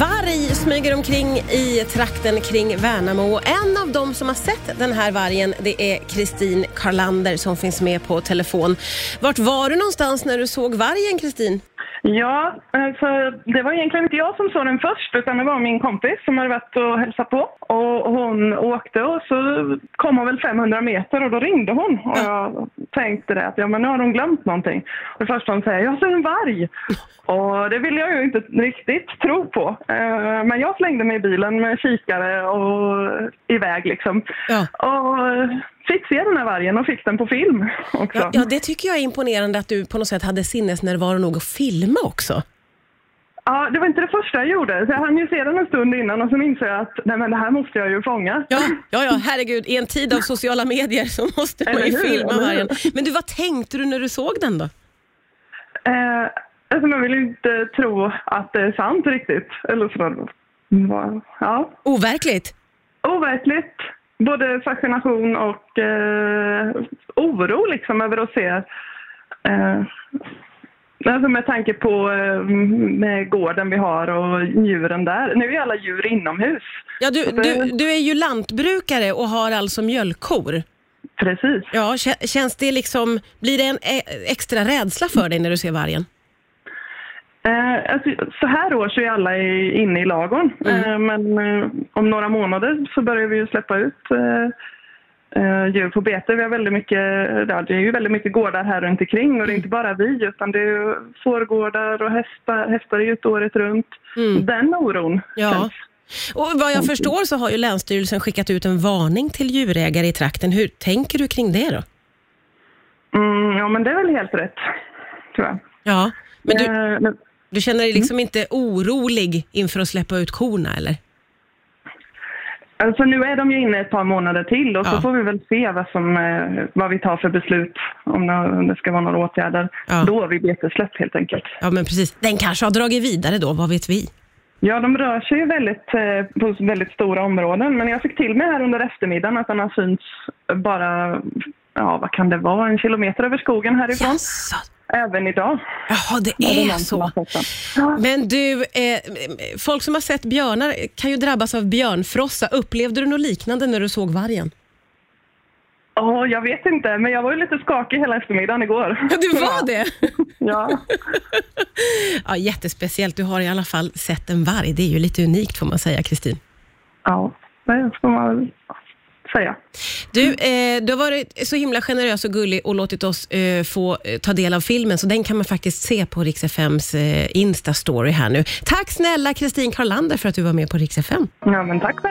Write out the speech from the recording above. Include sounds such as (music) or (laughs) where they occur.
varg smyger omkring i trakten kring Värnamo. En av dem som har sett den här vargen det är Kristin Karlander som finns med på telefon. Vart var du någonstans när du såg vargen, Kristin? Ja, alltså, det var egentligen inte jag som såg den först utan det var min kompis som hade varit och hälsat på. Och hon åkte och så kom hon väl 500 meter och då ringde hon. Och jag tänkte det att ja, men nu har hon glömt någonting. Och det första hon säger, jag ser en varg. Och det ville jag ju inte riktigt tro på. Eh, Men jag slängde mig i bilen med kikare och iväg liksom. Ja. Och fick se den här vargen och fick den på film också. Ja, ja, det tycker jag är imponerande att du på något sätt hade sinnesnärvaro nog att filma också. Ja, det var inte det första jag gjorde. Så jag hann ju se den en stund innan och så insåg jag att nej, men det här måste jag ju fånga. Ja, ja, ja, herregud. I en tid av sociala medier så måste man ju filma vargen. Men du, vad tänkte du när du såg den då? Eh, alltså man vill ju inte tro att det är sant riktigt. Eller så. Ja, Overkligt? overkligt. Både fascination och eh, oro liksom över att se. Eh, alltså med tanke på eh, med gården vi har och djuren där. Nu är alla djur inomhus. Ja, du, Så du, du är ju lantbrukare och har alltså mjölkkor. Precis. Ja, kä- känns det liksom, blir det en e- extra rädsla för dig när du ser vargen? Eh, alltså, så här års är alla inne i lagorn. Eh, men eh, om några månader så börjar vi släppa ut eh, djur på bete. Vi har väldigt mycket, ja, det är ju väldigt mycket gårdar här runt omkring och det är inte bara vi utan det är fårgårdar och hästar. Hästar är ju ute året runt. Den oron Ja. känns. Och vad jag förstår så har ju Länsstyrelsen skickat ut en varning till djurägare i trakten. Hur tänker du kring det då? Mm, ja men det är väl helt rätt, tror jag. Ja, men du, Eh, du känner dig liksom inte orolig inför att släppa ut korna eller? Alltså nu är de ju inne ett par månader till och Ja. så får vi väl se vad, som, eh, vad vi tar för beslut om, det ska vara några åtgärder. Ja. Då vid betesläpp helt enkelt. Ja, men precis. Den kanske har dragit vidare då, vad vet vi? Ja, de rör sig ju väldigt, eh, på väldigt stora områden men jag fick till mig här under eftermiddagen att den har synts bara, ja vad kan det vara, en kilometer över skogen härifrån. Jaså? Även idag. Jaha, det är har så. Men du, eh, folk som har sett björnar kan ju drabbas av björnfrossa. Upplevde du något liknande när du såg vargen? Åh, jag vet inte, men jag var ju lite skakig hela eftermiddagen igår. Ja, du var det? (laughs) Ja. Ja, jättespeciellt. Du har i alla fall sett en varg. Det är ju lite unikt får man säga, Kristin. Ja, det får man väl säga. Du, eh, du har varit så himla generös och gullig och låtit oss eh, få eh, ta del av filmen, så den kan man faktiskt se på Rix FMs eh, Insta-story här nu. Tack snälla Kristin Karlander för att du var med på Rix FM. Ja, men tack själv.